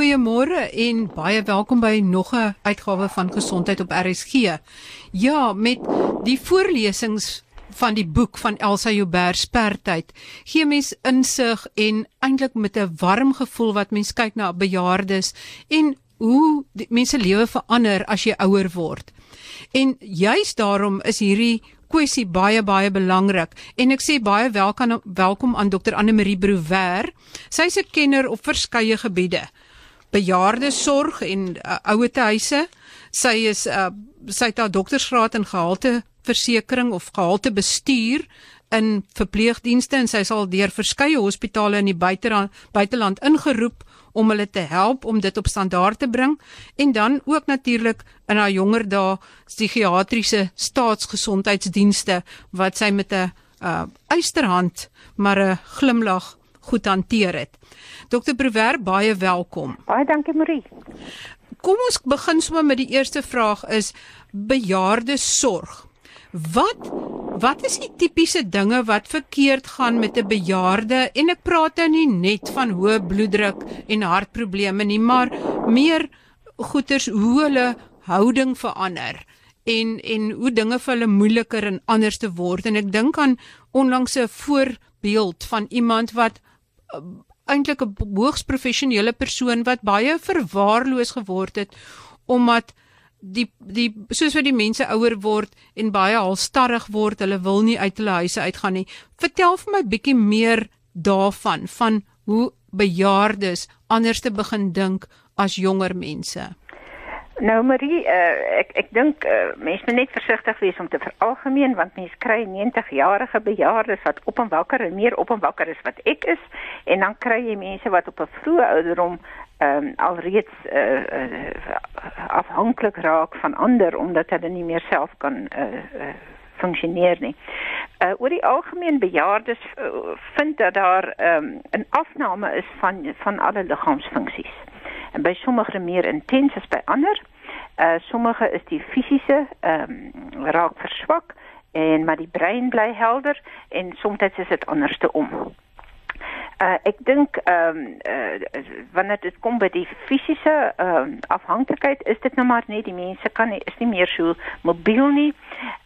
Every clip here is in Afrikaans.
Goeiemôre en baie welkom by nog 'n uitgawe van Gesondheid op RSG. Ja, met die voorlesings van die boek van Elsa Joubert Spertyd gee mens insig en eintlik met 'n warm gevoel wat mens kyk na bejaardes en hoe mense lewe verander as jy ouer word. En juis daarom is hierdie kwessie baie baie belangrik en ek sê baie welkom welkom aan Dr Anne Marie Brouwer. Sy's 'n kenner op verskeie gebiede. Bejaardesorg en uh, ouetehuise. Sy is uh, sy het haar doktorsgraad in gehalte versekering of gehalte bestuur in verpleegdienste en sy sal deur verskeie hospitale in die buiteland buiteland ingeroep om hulle te help om dit op standaard te bring en dan ook natuurlik in haar jonger dae psigiatriese staatsgesondheidsdienste wat sy met 'n uh, eysterhand maar 'n glimlag goed hanteer het. Dr. Brewer, baie welkom. Baie dankie Marie. Kom ons begin sommer met die eerste vraag is bejaarde sorg. Wat wat is die tipiese dinge wat verkeerd gaan met 'n bejaarde en ek praat nou nie net van hoë bloeddruk en hartprobleme nie, maar meer goeters hoe hulle houding verander en en hoe dinge vir hulle moeiliker en anders te word en ek dink aan onlangs 'n voorbeeld van iemand wat eintlik 'n hoogs professionele persoon wat baie verwaarloos geword het omdat die die soos wat die mense ouer word en baie halstarrig word, hulle wil nie uit hulle huise uitgaan nie. Vertel vir my bietjie meer daarvan van hoe bejaardes anders te begin dink as jonger mense. Nou Marie, uh, ek ek dink uh, mense moet net versigtig wees om te veralgemeen want mense kry 90-jarige bejaardes wat op en wakker en meer op en wakker is wat ek is en dan kry jy mense wat op 'n vroeë ouderdom ehm um, alreeds uh, uh, afhanklik raak van ander omdat hulle nie meer self kan uh, uh, funksioneer nie. Uh oor die algemeen bejaardes uh, vind dat daar ehm um, 'n afname is van van alle liggaamsfunksies. En by sommige meer intens as by ander. Uh sommige is die fisiese ehm um, raak verswak en maar die brein bly helder en soms is dit anderste om. Uh, ek dink ehm um, uh, wanneer dit kom by die fisiese ehm um, afhanklikheid is dit nou maar net die mense kan nie is nie meer so mobiel nie.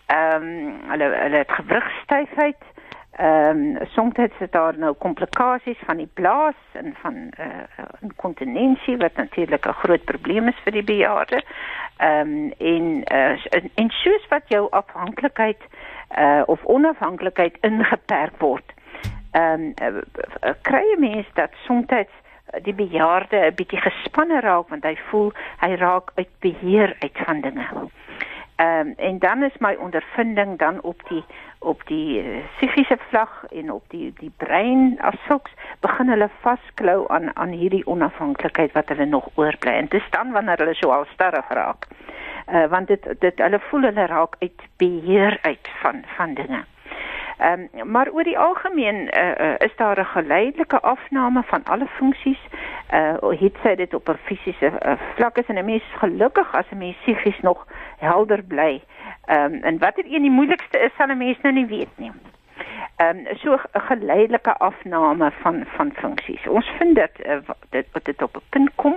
Ehm um, hulle hulle het gewrigstyfheid. Ehm um, soms het daar nou komplikasies van die blaas en van uh, inkontinensie wat natuurlik 'n groot probleem is vir die bejaarde. Ehm um, en uh, en soos wat jou afhanklikheid uh, of onafhanklikheid ingeperk word ehm um, kry jy mens dat soms die bejaarde 'n bietjie gespanne raak want hy voel hy raak uit beheer uit van dinge. Ehm um, en dan is my ondervinding dan op die op die uh, psigiese vlak en op die die brein asoks begin hulle vasklou aan aan hierdie onafhanklikheid wat hulle nog oorbly. En dis dan wanneer hulle so al sterf raak. Uh, want dit dit hulle voel hulle raak uit beheer uit van van dinge. Ehm um, maar oor die algemeen uh, uh, is daar 'n geleidelike afname van alle funksies. Uh het sy dit op 'n fisiese uh, vlak is en 'n mens gelukkig as 'n mens psigies nog helder bly. Ehm um, en watter een die moeilikste is sal 'n mens nou nie weet nie ehm um, so 'n geleidelike afname van van funksies. Ons vind dit uh, dit wat dit op 'n punt kom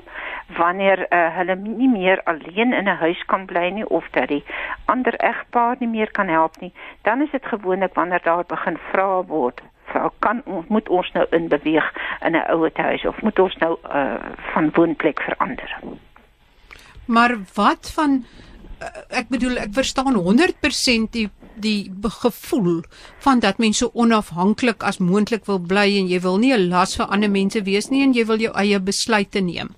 wanneer uh, hulle nie meer alleen in 'n huis kan bly nie of dat die ander egpaar nie meer kan help nie, dan is dit gewoonlik wanneer daar begin vra word Vrou kan ons moet ons nou in beweeg in 'n ouer huis of moet ons nou uh, van woonplek verander. Maar wat van ek bedoel ek verstaan 100% die die gevoel van dat mens so onafhanklik as moontlik wil bly en jy wil nie 'n las vir ander mense wees nie en jy wil jou eie besluite neem.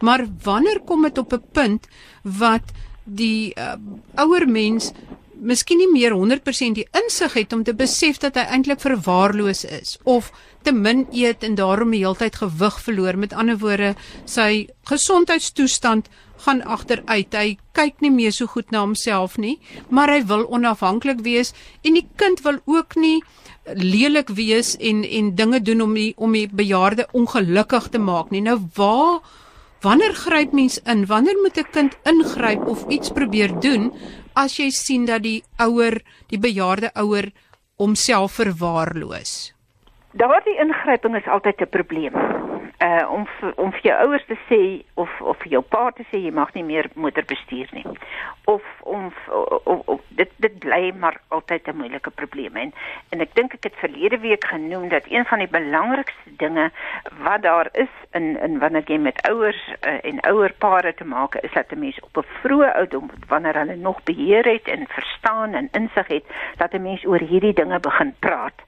Maar wanneer kom dit op 'n punt wat die uh, ouer mens miskien nie meer 100% die insig het om te besef dat hy eintlik verwaarloos is of te min eet en daarom die hele tyd gewig verloor. Met ander woorde, sy gesondheidstoestand gaan agteruit. Hy kyk nie meer so goed na homself nie, maar hy wil onafhanklik wees en die kind wil ook nie lelik wees en en dinge doen om die om die bejaarde ongelukkig te maak nie. Nou waar wanneer gryp mens in? Wanneer moet 'n kind ingryp of iets probeer doen as jy sien dat die ouer, die bejaarde ouer homself verwaarloos? Daardie ingryping is altyd 'n probleem. Uh om om vir jou ouers te sê of of vir jou pa te sê jy mag nie meer motor bestuur nie. Of om of, of dit dit bly maar altyd 'n moeilike probleem en en ek dink ek het verlede week genoem dat een van die belangrikste dinge wat daar is in in wanneer jy met ouers uh, en ouer pare te maak is dat 'n mens op 'n vroeë ouderdom wanneer hulle nog beheer het en verstaan en insig het dat 'n mens oor hierdie dinge begin praat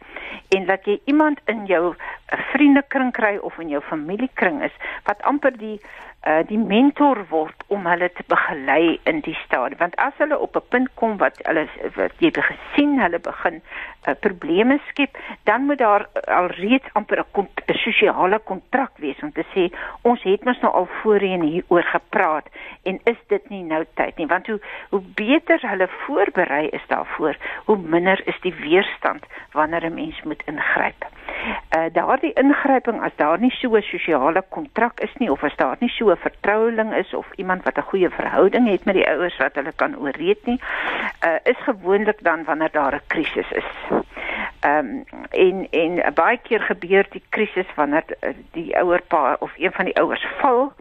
en dat jy iemand in jou eh, vriendekring kry of in jou familiekring is wat amper die uh, die mentor word om hulle te begelei in die stadium want as hulle op 'n punt kom wat hulle wat jy gesien hulle begin uh, probleme skep dan moet daar alreeds amper 'n sosiale kontrak wees om te sê ons het mos nou al voorheen hieroor gepraat en is dit nie nou tyd nie want hoe hoe beter hulle voorberei is daarvoor hoe minder is die weerstand wanneer 'n mens moet ingryp. Uh daardie ingryping as daar nie so 'n sosiale kontrak is nie of as daar nie so 'n vertroueling is of iemand wat 'n goeie verhouding het met die ouers wat hulle kan ooreed nie, uh is gewoonlik dan wanneer daar 'n krisis is. Ehm um, en en baie keer gebeur die krisis wanneer uh, die ouer pa of een van die ouers val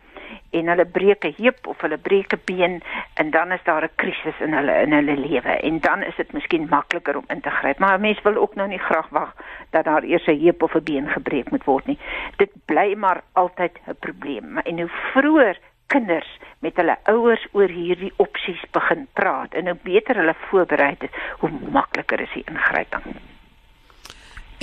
en hulle breek 'n heup of hulle breek 'n been en dan is daar 'n krisis in hulle in hulle lewe. En dan is dit miskien makliker om in te gryp. Maar mense wil ook nou nie graag wag dat daar eers 'n heup of 'n been gebreek moet word nie. Dit bly maar altyd 'n probleem. En hoe vroeër kinders met hulle ouers oor hierdie opsies begin praat en hoe beter hulle voorberei is hoe makliker is die ingryping.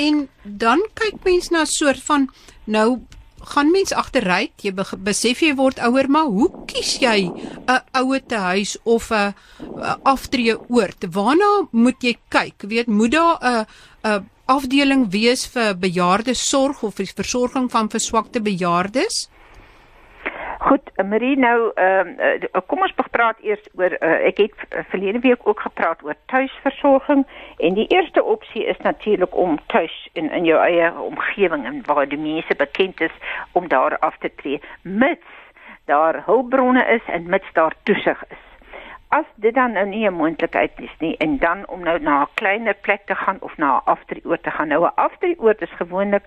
En dan kyk mense na 'n soort van nou gaan mens agteruit, jy besef jy word ouer, maar hoe kies jy 'n ouer te huis of 'n aftree oord? Waarna moet jy kyk? Weet, moet daar 'n 'n afdeling wees vir bejaarde sorg of vir versorging van verswakte bejaardes? Goed, Marie, nou ehm uh, kom ons praat eers oor uh, ek het verlede week ook gepraat oor tuisversorging en die eerste opsie is natuurlik om tuis in in jou eie omgewing en waar die mense bekend is om daar af te tree mits daar hulpbronne is en mits daar toesig is. As dit dan nou nie 'n moontlikheid is nie en dan om nou na 'n kleiner plek te gaan of na 'n afdrieoort te gaan. Nou 'n afdrieoort is gewoonlik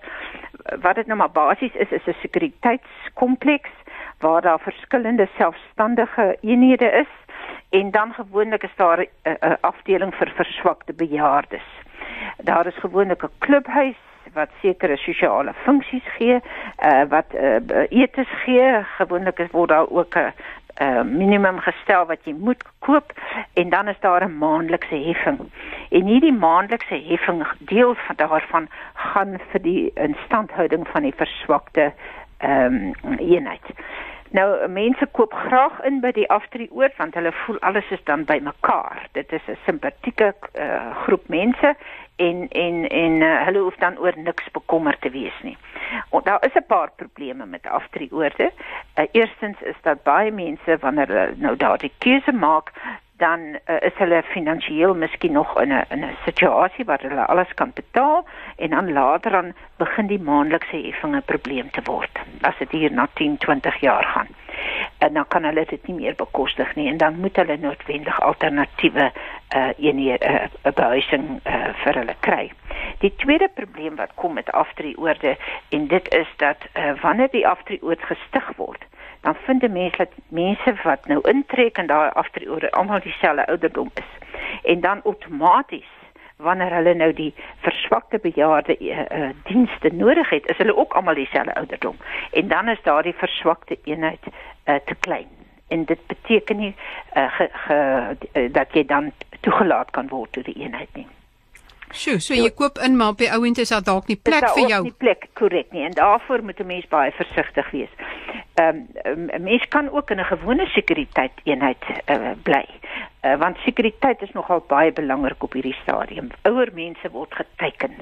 wat dit nou maar basies is is 'n sekuriteitskompleks waar daar verskillende selfstandige eenhede is en dan gewoonlik is daar 'n uh, uh, afdeling vir verswakte bejaardes. Daar is gewoonlik 'n klubhuis wat sekere sosiale funksies gee, uh, wat uh, etes gee, gewoonlik word daar ook 'n uh, minimum gestel wat jy moet koop en dan is daar 'n maandelikse heffing. En hierdie maandelikse heffing deel van daarvan gaan vir die instandhouding van die verswakte ehm um, eenheid. Nou mense koop graag in by die aftrieoord want hulle voel alles is dan bymekaar. Dit is 'n simpatieke uh, groep mense en en en uh, hulle hoef dan oor niks bekommerd te wees nie. En daar is 'n paar probleme met aftrieoorde. Uh, eerstens is dat baie mense wanneer hulle nou daardie keuse maak, dan uh, is hulle finansiëel miskien nog in 'n in 'n situasie waar hulle alles kan betaal en dan later dan begin die maandelikse heffing 'n probleem te word as dit hier na 10, 20 jaar gaan. En dan kan hulle dit nie meer bekostig nie en dan moet hulle noodwendig alternatiewe uh eenhede uh, behuising uh, vir hulle kry. Die tweede probleem wat kom met aftreeoorde en dit is dat uh, wanneer die aftreeoord gestig word, dan vind 'n mens dat mense wat nou intrek en daar aftreeoorde almal dieselfde ouderdom is. En dan outomaties wanneer hulle nou die verswakte bejaarde uh, uh, dienste nodig het, is hulle ook almal dieselfde ouderdom. En dan is daardie verswakte eenheid uh, te klein. En dit beteken nie uh, ge, ge, uh, dat jy dan toegelaat kan word tot die eenheid nie. Sjoe, so jy koop in maar op die ouend is daar dalk nie plek vir jou. Nie plek korrek nie en daarvoor moet 'n mens baie versigtig wees. Ehm um, 'n mens kan ook in 'n gewone sekuriteit eenheid uh, bly. Uh, want sekuriteit is nogal baie belangrik op hierdie stadium. Ouer mense word geteken.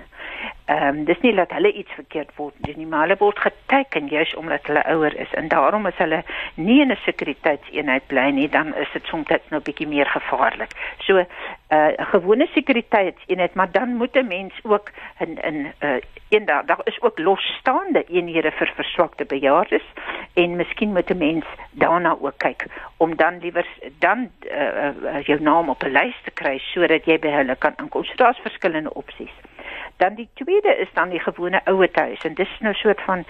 Ehm um, dis nie dat hulle iets verkeerd word nie, maar hulle word geteken juis omdat hulle ouer is en daarom as hulle nie in 'n sekuriteitseenheid bly nie, dan is dit soms net nou 'n bietjie meer gevaarlik. So uh, 'n uh, gewone sekuriteitseenheid, maar dan moet 'n mens ook in in uh, een daar daar is ook losstaande eenhede vir verswakte bejaardes en miskien moet 'n mens daarna ook kyk om dan liewer dan uh, uh, jou naam op 'n lys te kry sodat jy by hulle kan inkom. So daar's verskillende opsies. Dan die tweede is dan die gewone ouer huis en dis nou soort van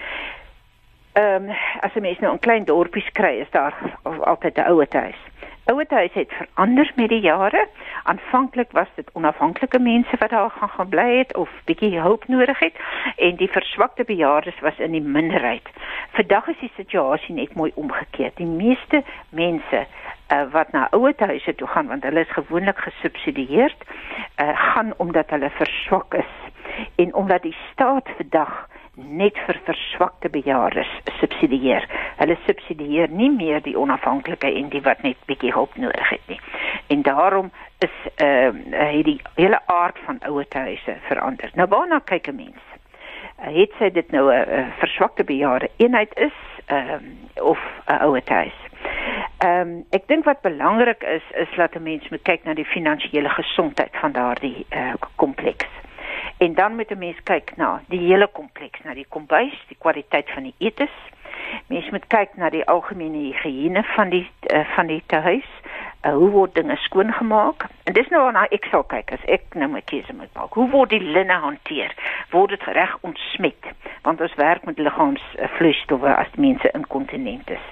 ehm um, as 'n mens nou 'n klein dorpies kry, is daar altyd 'n ouete huis. Ouete huis het verander met die jare. Aanvanklik was dit onafhanklike mense wat daar gaan gaan bly het of bietjie hulp nodig het en die verswakte bejaardes was in die minderheid. Vandag is die situasie net mooi omgekeer. Die meeste mense uh, wat na ouete huise toe gaan want hulle is gewoonlik gesubsidieerd, uh, gaan omdat hulle verswak is en omdat die staat vandag net vir verswakte bejaardes subsidieer. Hulle subsidieer nie meer die onafhanklike en die wat net bietjie hulp nodig het nie. En daarom is ehm uh, het die hele aard van ouete huise verander. Nou waarna kyk 'n mens? Uh, het sy dit nou 'n uh, verswakte bejaarde eenheid is ehm uh, of 'n ouete huis? Ehm um, ek dink wat belangrik is is dat 'n mens moet kyk na die finansiële gesondheid van daardie uh, kompleks. En dan moet 'n mens kyk na die hele kompleks, na die kombuis, die kwaliteit van die etes. Mens moet kyk na die algemene higiëne van die uh, van die huis. Uh, hoe word dinge skoongemaak? En dis nou waarna ek sal kyk as ek nou my keuse moet maak. Hoe word die linne hanteer? Word dit reg ontsmet? Want ons werk met liggaamsvloeistowwe uh, as mense inkontinent is.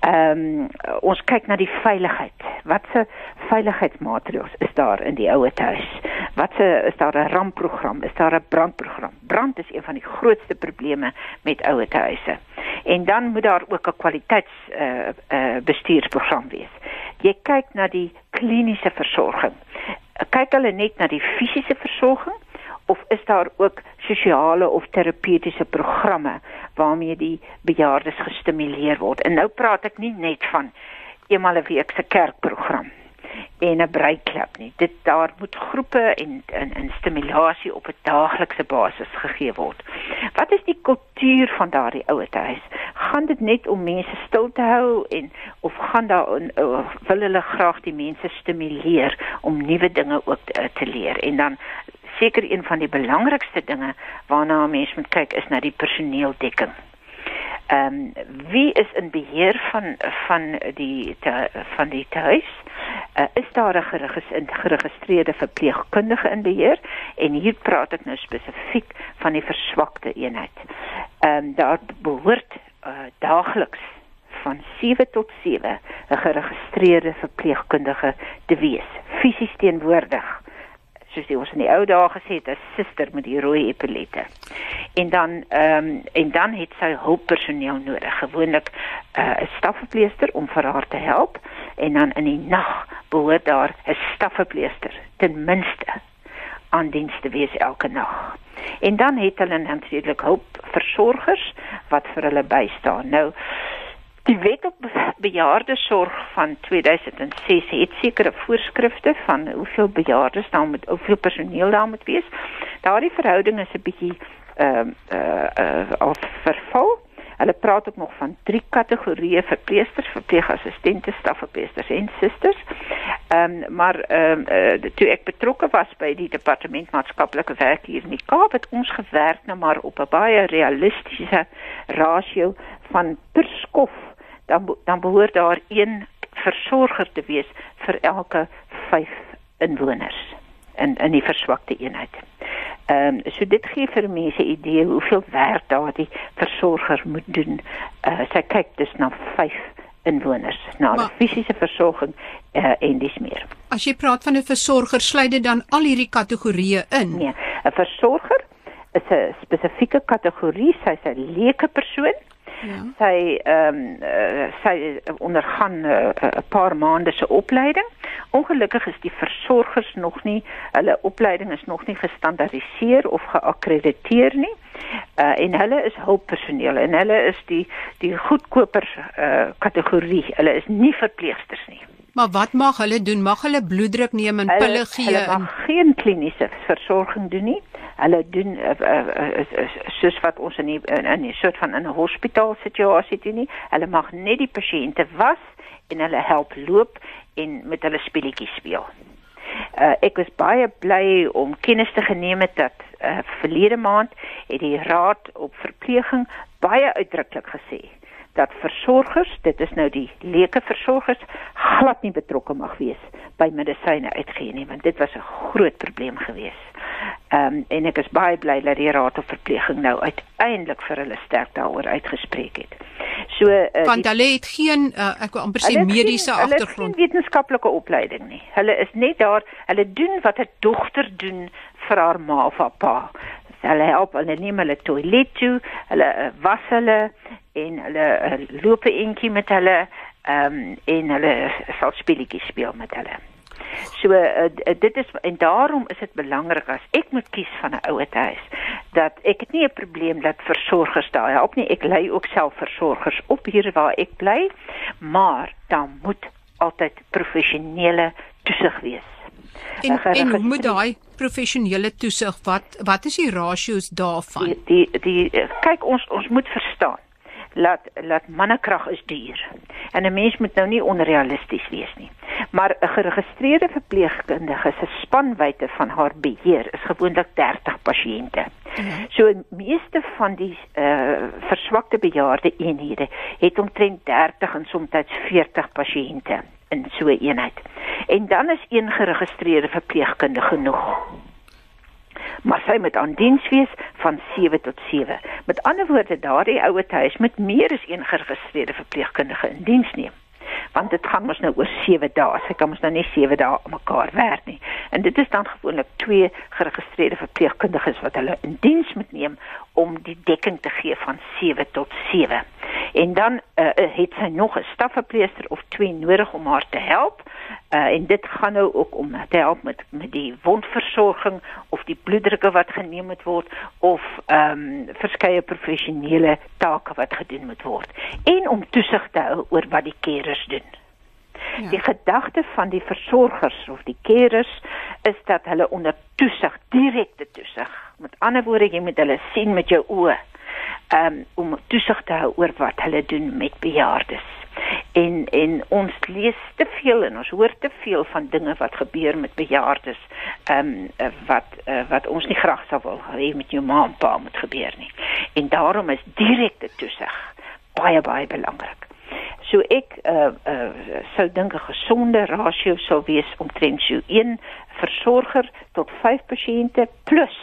Ehm um, ons kyk na die veiligheid. Watse veiligheidsmaatreëls is daar in die ouer huis? Watse is daar 'n rampprogram? Is daar 'n brandprogram? Brand is een van die grootste probleme met ouer huise. En dan moet daar ook 'n kwaliteits uh, uh, bestuursprogram wees. Jy kyk na die kliniese versorging. Kyk hulle net na die fisiese versorging of is daar ook sosiale of terapeutiese programme waarmee die bejaardes gestimuleer word. En nou praat ek nie net van eenmal 'n week se kerkprogram en 'n breiklub nie. Dit daar moet groepe en in in stimulasie op 'n daaglikse basis gegee word. Wat is die kultuur van daardie ouete huis? Gaan dit net om mense stil te hou en of gaan daar uh, wil hulle graag die mense stimuleer om nuwe dinge ook te, te leer en dan seker een van die belangrikste dinge waarna 'n mens moet kyk is na die personeeldekking. Ehm um, wie is in beheer van van die te, van die huis? Uh, is daar 'n geregistreerde verpleegkundige in beheer? En hier praat ek nou spesifiek van die verswakte eenheid. Ehm um, daar behoort uh, daagliks van 7 tot 7 'n geregistreerde verpleegkundige te wees, fisies teenwoordig soos die ons in die ou dae gesê het, 'n suster met die rooi epilette. En dan ehm um, en dan het sy hulppersoneel nodig, gewoonlik eh, 'n uh, stafverpleester om vir haar te help en dan in die nag behoort daar 'n stafverpleester ten minste aan diens te wees elke nag. En dan het hulle natuurlik hulpversorgers wat vir hulle bystaan. Nou Die wet op bejaardesorg van 2006 het sekere voorskrifte van hoeveel bejaardes daar moet hoeveel personeel daar moet wees. Daardie verhouding is 'n bietjie ehm uh, uh, uh, al verval. Hulle praat ook nog van drie kategorieë verpleegsters, verpleegassistente, stafverpleegsters en susters. Ehm um, maar ehm um, toe ek betrokke was by die departement maatskaplike werk hier in die Kaap het ons gewerk nou maar op 'n baie realistiese rasio van per skof dan dan behoort daar een versorger te wees vir elke 5 inwoners in in die verswakte eenheid. Ehm um, so dit gee vir mense idee hoeveel werk daardie versorger moet doen. Uh, sy kyk dus na 5 inwoners na die fisiese versorging uh, en dis meer. As jy praat van 'n versorger, sluit dit dan al hierdie kategorieë in? Nee, 'n versorger is 'n spesifieke kategorie, sy's 'n leuke persoon Ja. Sy ehm um, uh, sy ondergaan 'n uh, paar maande se opleiding. Ongelukkig is die versorgers nog nie hulle opleiding is nog nie gestandaardiseer of geakkrediteer nie. Uh, en hulle is hulppersoneel en hulle is die die goedkoper uh, kategorie. Hulle is nie verpleegsters nie. Maar wat mag hulle doen? Mag hulle bloeddruk neem en pille gee? Hulle mag en... geen kliniese versorging doen nie hulle doen uh, uh, uh, soos wat ons in die, in 'n soort van in 'n hospitaal situasie doen nie. Hulle mag net die pasiënte was en hulle help loop en met hulle speletjies speel. Uh, ek was baie bly om kennis te geneem het dat uh, verlede maand het die raad op verpleging baie uitdruklik gesê dat versorgers, dit is nou die leuke versorgers, glad nie betrokke mag wees by medisyne uitgee nie, want dit was 'n groot probleem geweest. Ehm um, en ek is baie bly dat die raad op verpleging nou uiteindelik vir hulle sterk daaroor uitgespreek het. So uh, want hulle het geen uh, ek wil amper sê mediese agtergrond, wetenskaplike opleiding nie. Hulle is net daar, hulle doen wat 'n dogter doen vir haar ma of haar pa hulle help hulle neem hulle toilet toe, hulle uh, was hulle en hulle uh, loop 'n entjie met hulle ehm um, en hulle sal speletjies speel met hulle. So uh, dit is en daarom is dit belangrik as ek moet kies van 'n ouer huis dat ek het nie 'n probleem dat versorgers daar help nie. Ek lei ook self versorgers op hier waar ek bly, maar dan moet altyd professionele toesig wees. En, en moet daai professionele toesig wat wat is die ratios daarvan? Die die, die kyk ons ons moet verstaan laat laat mannekrag is duur. En 'n mens moet nou nie onrealisties wees nie. Maar 'n geregistreerde verpleegkundige se spanwyte van haar beheer is gewoonlik 30 pasiënte. Mhm. So meeste van die uh verswakte bejaarde eenhede het omtrent 30 en soms 40 pasiënte in so 'n eenheid. En dan is een geregistreerde verpleegkundige genoeg. Maar sy moet aan diens wees van 7 tot 7. Met ander woorde, daardie ouer huis moet meer as een geregistreerde verpleegkundige in diens neem want dit gaan mos nou oor 7 dae. Sy kan mos nou nie 7 dae op mekaar werk nie. En dit is dan gewoonlik twee geregistreerde verpleegkundiges wat hulle in diens moet neem om die dekking te gee van 7 tot 7. En dan uh, het sy nog 'n stafverpleester of twee nodig om haar te help. Uh, en dit gaan nou ook om te help met met die wondversorging of die bloeddrukke wat geneem moet word of ehm um, verskeie professionele take wat gedoen moet word en om toesig te hou oor wat die kers doen. Ja. Die gedagte van die versorgers of die kers is dat hulle onder toesig, direkte toesig. Met ander woorde, jy moet hulle sien met jou oë um, om toesig te hou oor wat hulle doen met bejaardes. En en ons lees te veel en ons hoor te veel van dinge wat gebeur met bejaardes ehm um, wat uh, wat ons nie graag sou wil hê met jou ma en pa moet gebeur nie. En daarom is direkte toesig baie baie belangrik. So ek uh uh sou dink 'n gesonde rasio sou wees omtrent so 1 versorger tot 5 pasiënte plus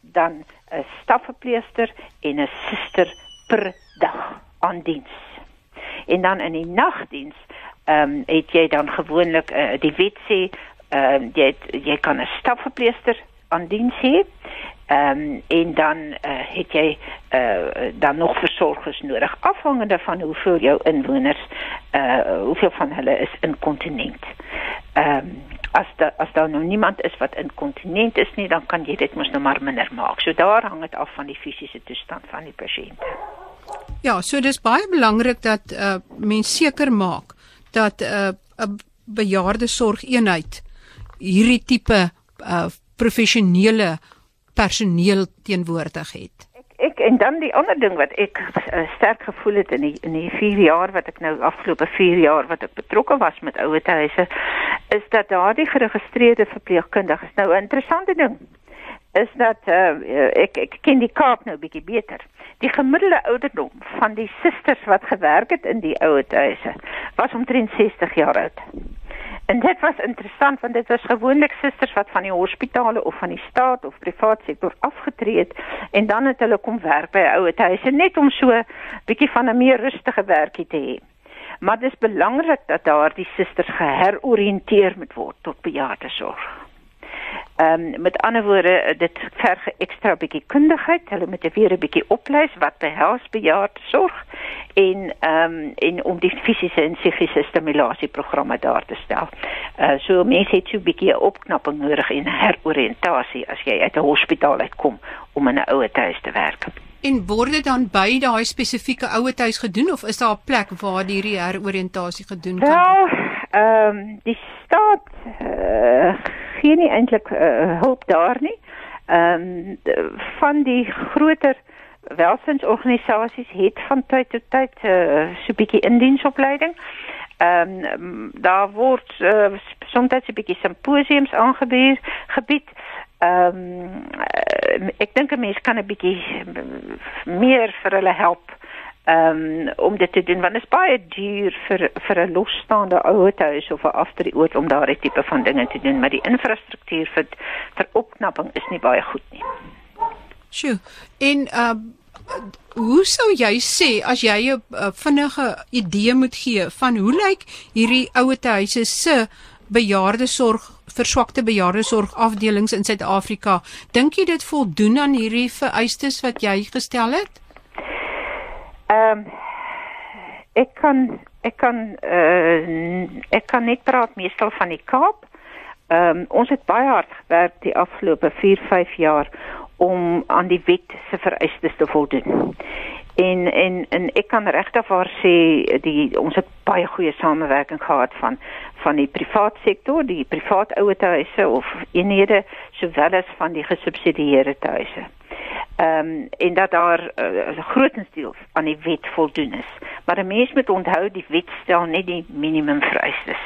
dan 'n stafverpleester en 'n suster per dag aan diens. En dan in die nagdiens, ehm um, het jy dan gewoonlik uh, die wet sê ehm uh, jy jy kan 'n stafverpleester aan diens hê. Ehm um, en dan uh, het jy uh, dan nog versorgers nodig afhangende van hoeveel jou inwoners uh hoeveel van hulle is inkontinent. Ehm um, as da, as daar nou niemand is wat inkontinent is nie, dan kan jy dit mos nou maar minder maak. So daar hang dit af van die fisiese toestand van die pasiënt. Ja, so dis baie belangrik dat uh mens seker maak dat uh, 'n bejaarde sorgeenheid hierdie tipe uh professionele personeel teenwoordig het en dan die ander ding wat ek uh, sterk gevoel het in die in die 4 jaar wat ek nou afgelope 4 jaar wat ek betrokke was met ouer huise is dat daardie geregistreerde verpleegkundiges nou 'n interessante ding is dat uh, ek ek ken die Kaap nou bietjie beter. Die gemiddelde ouderdom van die susters wat gewerk het in die ouer huise was omtrent 60 jaar oud. En dit was interessant want dit was gewoonlik susters wat van die hospitale of van die staat of privaat sektor afgetree het en dan het hulle kom werk by 'n ouer huis net om so 'n bietjie van 'n meer rustige werkie te hê. Maar dit is belangrik dat daardie susters geheroriënteer moet word tot bejaardesorg. Ehm um, met ander woorde dit verg ekstra bietjie kundigheid. Hulle moet weer 'n bietjie opleis wat behels bejaardesorg en ehm um, en om die fisiese en psigiese stimulasieprogramme daar te stel. Uh so mense het so 'n bietjie opknapping nodig en heroriëntasie as jy uit 'n hospitaal uitkom om in 'n ouer huis te werk. En word dit dan by daai spesifieke ouer huis gedoen of is daar 'n plek waar hierdie heroriëntasie gedoen kan word? Wel, ehm um, die staat uh, gee nie eintlik uh, hulp daar nie. Ehm um, van die groter welsinsorganisasies het van tyd tot tyd uh, so 'n bietjie indiensopleiding. Ehm um, daar word uh, soms 'n bietjie simposiums aangebied gebied. Ehm um, ek dink 'n mens kan 'n bietjie meer vir hulle help um, om dit te doen want dit is baie duur vir vir 'n losstaande ouerhuis of 'n afdrieoort om daardie tipe van dinge te doen, maar die infrastruktuur vir vir opknapping is nie baie goed nie. Sjoe. En uh hoe sou jy sê as jy 'n vinnige idee moet gee van hoe lyk hierdie ouerhuise se bejaardesorg verswakte bejaardesorg afdelings in Suid-Afrika. Dink jy dit voldoen aan hierdie vereistes wat jy gestel het? Ehm um, ek kan ek kan uh, ek kan net praat meestal van die Kaap. Ehm um, ons het baie hard gewerk die afgelope 4, 5 jaar om aan die wet se vereistes te voldoen. En en en ek kan regtig waar sê die ons het baie goeie samewerking gehad van van die privaat sektor, die privaat ouerhuise of eenhede sowel as van die gesubsidieerde huise. Ehm um, en dat daar uh, grootendeels aan die wet voldoen is. Maar 'n mens moet onthou die wet stel net die minimum vereistes.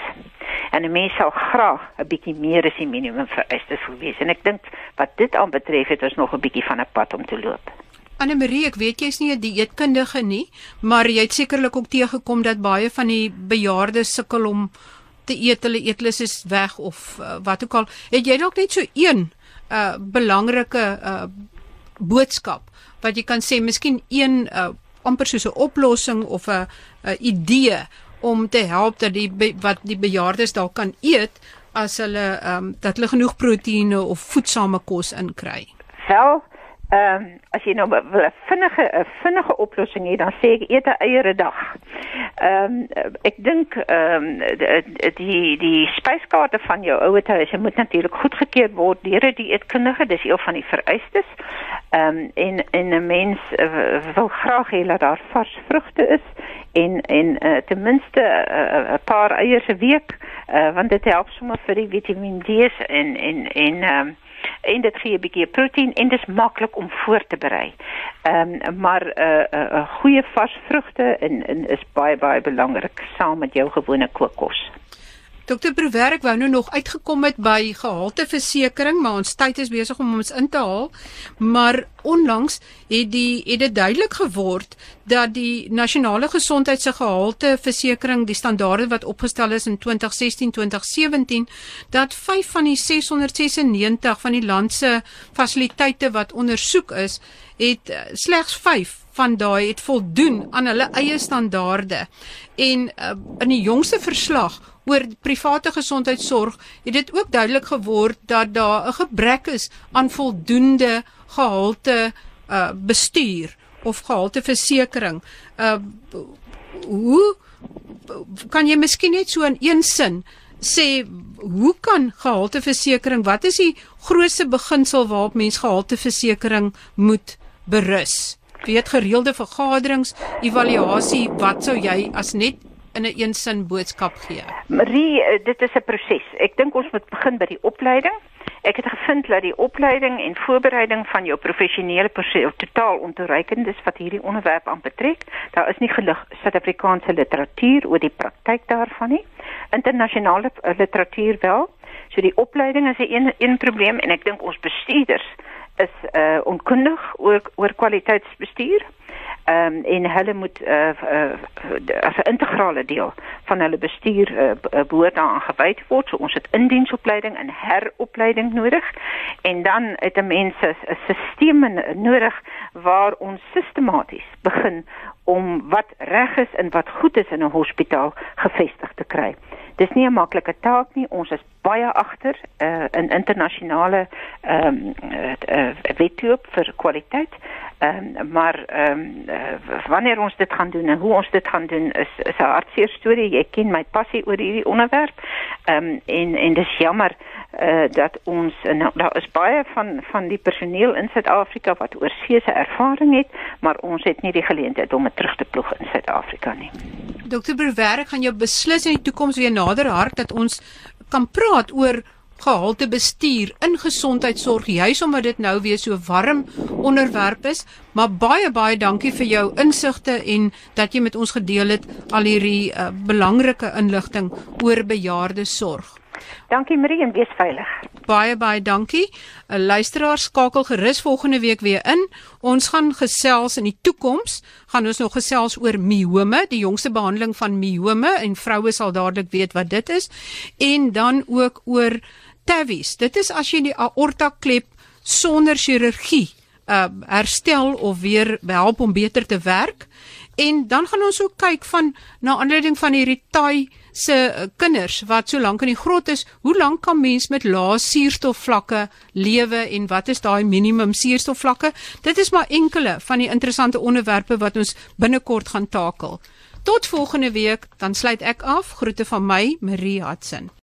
En 'n mens sou graag 'n bietjie meer as die minimum vereistes wil wees. En ek dink wat dit aanbetref het ons nog 'n bietjie van 'n pad om te loop. Anne Marie, ek weet jy's nie 'n dieetkundige nie, maar jy het sekerlik ook teëgekom dat baie van die bejaardes sukkel om te eet, hulle eetlus is weg of uh, wat ook al. Het jy dalk net so een uh belangrike uh boodskap wat jy kan sê miskien een uh, amper soos 'n oplossing of 'n idee om te help dat die wat die bejaardes dalk kan eet as hulle ehm um, dat hulle genoeg proteïene of voedsame kos inkry. Wel, ehm um, as jy nou 'n vinnige 'n vinnige oplossing het, dan sê ek eet eiere dag. Ehm um, ek dink ehm um, die die spyskaarte van jou ouerhuis moet natuurlik goedgekeur word deur 'n dieetkundige, dis een van die vereistes. Ehm um, en en 'n mens uh, wil graag hê dat daar vars vrugte is en en uh, ten minste 'n uh, paar eiers 'n week, uh, want dit help sommer vir die Vitamiin D en en en ehm um, en dit gee 'n bietjie proteïen en dit is maklik om voor te berei. Ehm um, maar 'n uh, uh, goeie vars vrugte en, en is baie baie belangrik saam met jou gewone kookkos. Dokter Prowerk wou nou nog uitgekom het by gehalteversekering, maar ons tyd is besig om ons in te haal. Maar onlangs het die het dit duidelik geword dat die nasionale gesondheids gehalteversekering, die standaarde wat opgestel is in 2016-2017, dat 5 van die 696 van die land se fasiliteite wat ondersoek is, het eh, slegs 5 van daai het voldoen aan hulle eie standaarde. En uh, in die jongste verslag oor private gesondheidsorg het dit ook duidelik geword dat daar 'n gebrek is aan voldoende gehalte uh bestuur of gehalte versekerings. Uh hoe kan jy miskien net so in een sin sê hoe kan gehalte versekerings wat is die grootste beginsel waarop mens gehalte versekerings moet berus? Weet gereelde vergaderings, evaluasie, wat sou jy as net in 'n een sin boodskap gee? Marie, eh, dit is 'n proses. Ek dink ons moet begin by die opleiding. Ek het gevind dat die opleiding en voorbereiding van jou professionele persoon totaal ontoereikend is wat hierdie onderwerp aanbetrek. Daar is nie genoeg Suid-Afrikaanse literatuur oor die praktyk daarvan nie. Internasionale eh, literatuur wel. So die opleiding is 'n een, een probleem en ek dink ons bestuurders is uh onkundig oor oor kwaliteitsbestuur ehm um, en hulle moet uh, uh, as 'n integrale deel van hulle bestuur uh, behoort aan gewy word. So ons het indiensopleiding en heropleiding nodig en dan het 'n mens 'n stelsel nodig waar ons sistematies begin om wat reg is en wat goed is in 'n hospitaal gevestig te kry. Dis nie 'n maklike taak nie. Ons is baie agter uh, in internasionale ehm um, uh, wetloop vir kwaliteit. Ehm um, maar ehm um, uh, wanneer ons dit gaan doen en hoe ons dit gaan doen is is 'n hartseer storie. Jy ken my passie oor hierdie onderwerp. Ehm um, en en dis jammer uh, dat ons nou daar is baie van van die personeel in Suid-Afrika wat oorseese ervaring het, maar ons het nie die geleentheid om dit terug te ploeg in Suid-Afrika nie. Dokter Berwerk gaan jou beslis in die toekoms weer nader hart dat ons kan praat oor gehalte bestuur in gesondheidsorg juis omdat dit nou weer so warm onderwerp is maar baie baie dankie vir jou insigte en dat jy met ons gedeel het al hierdie uh, belangrike inligting oor bejaarde sorg Dankie Marie en wees veilig. Baie baie dankie. 'n Luisteraar skakel gerus volgende week weer in. Ons gaan gesels in die toekoms, gaan ons nog gesels oor miome, die jongste behandeling van miome en vroue sal dadelik weet wat dit is en dan ook oor TAVIs. Dit is as jy die aorta klep sonder chirurgie uh herstel of weer help om beter te werk. En dan gaan ons ook kyk van na aanleiding van hierdie Thai se uh, kinders wat so lank in die grot is, hoe lank kan mens met lae suurstofvlakke lewe en wat is daai minimum suurstofvlakke? Dit is maar enkele van die interessante onderwerpe wat ons binnekort gaan takel. Tot volgende week, dan sluit ek af. Groete van my, Marie Hudson.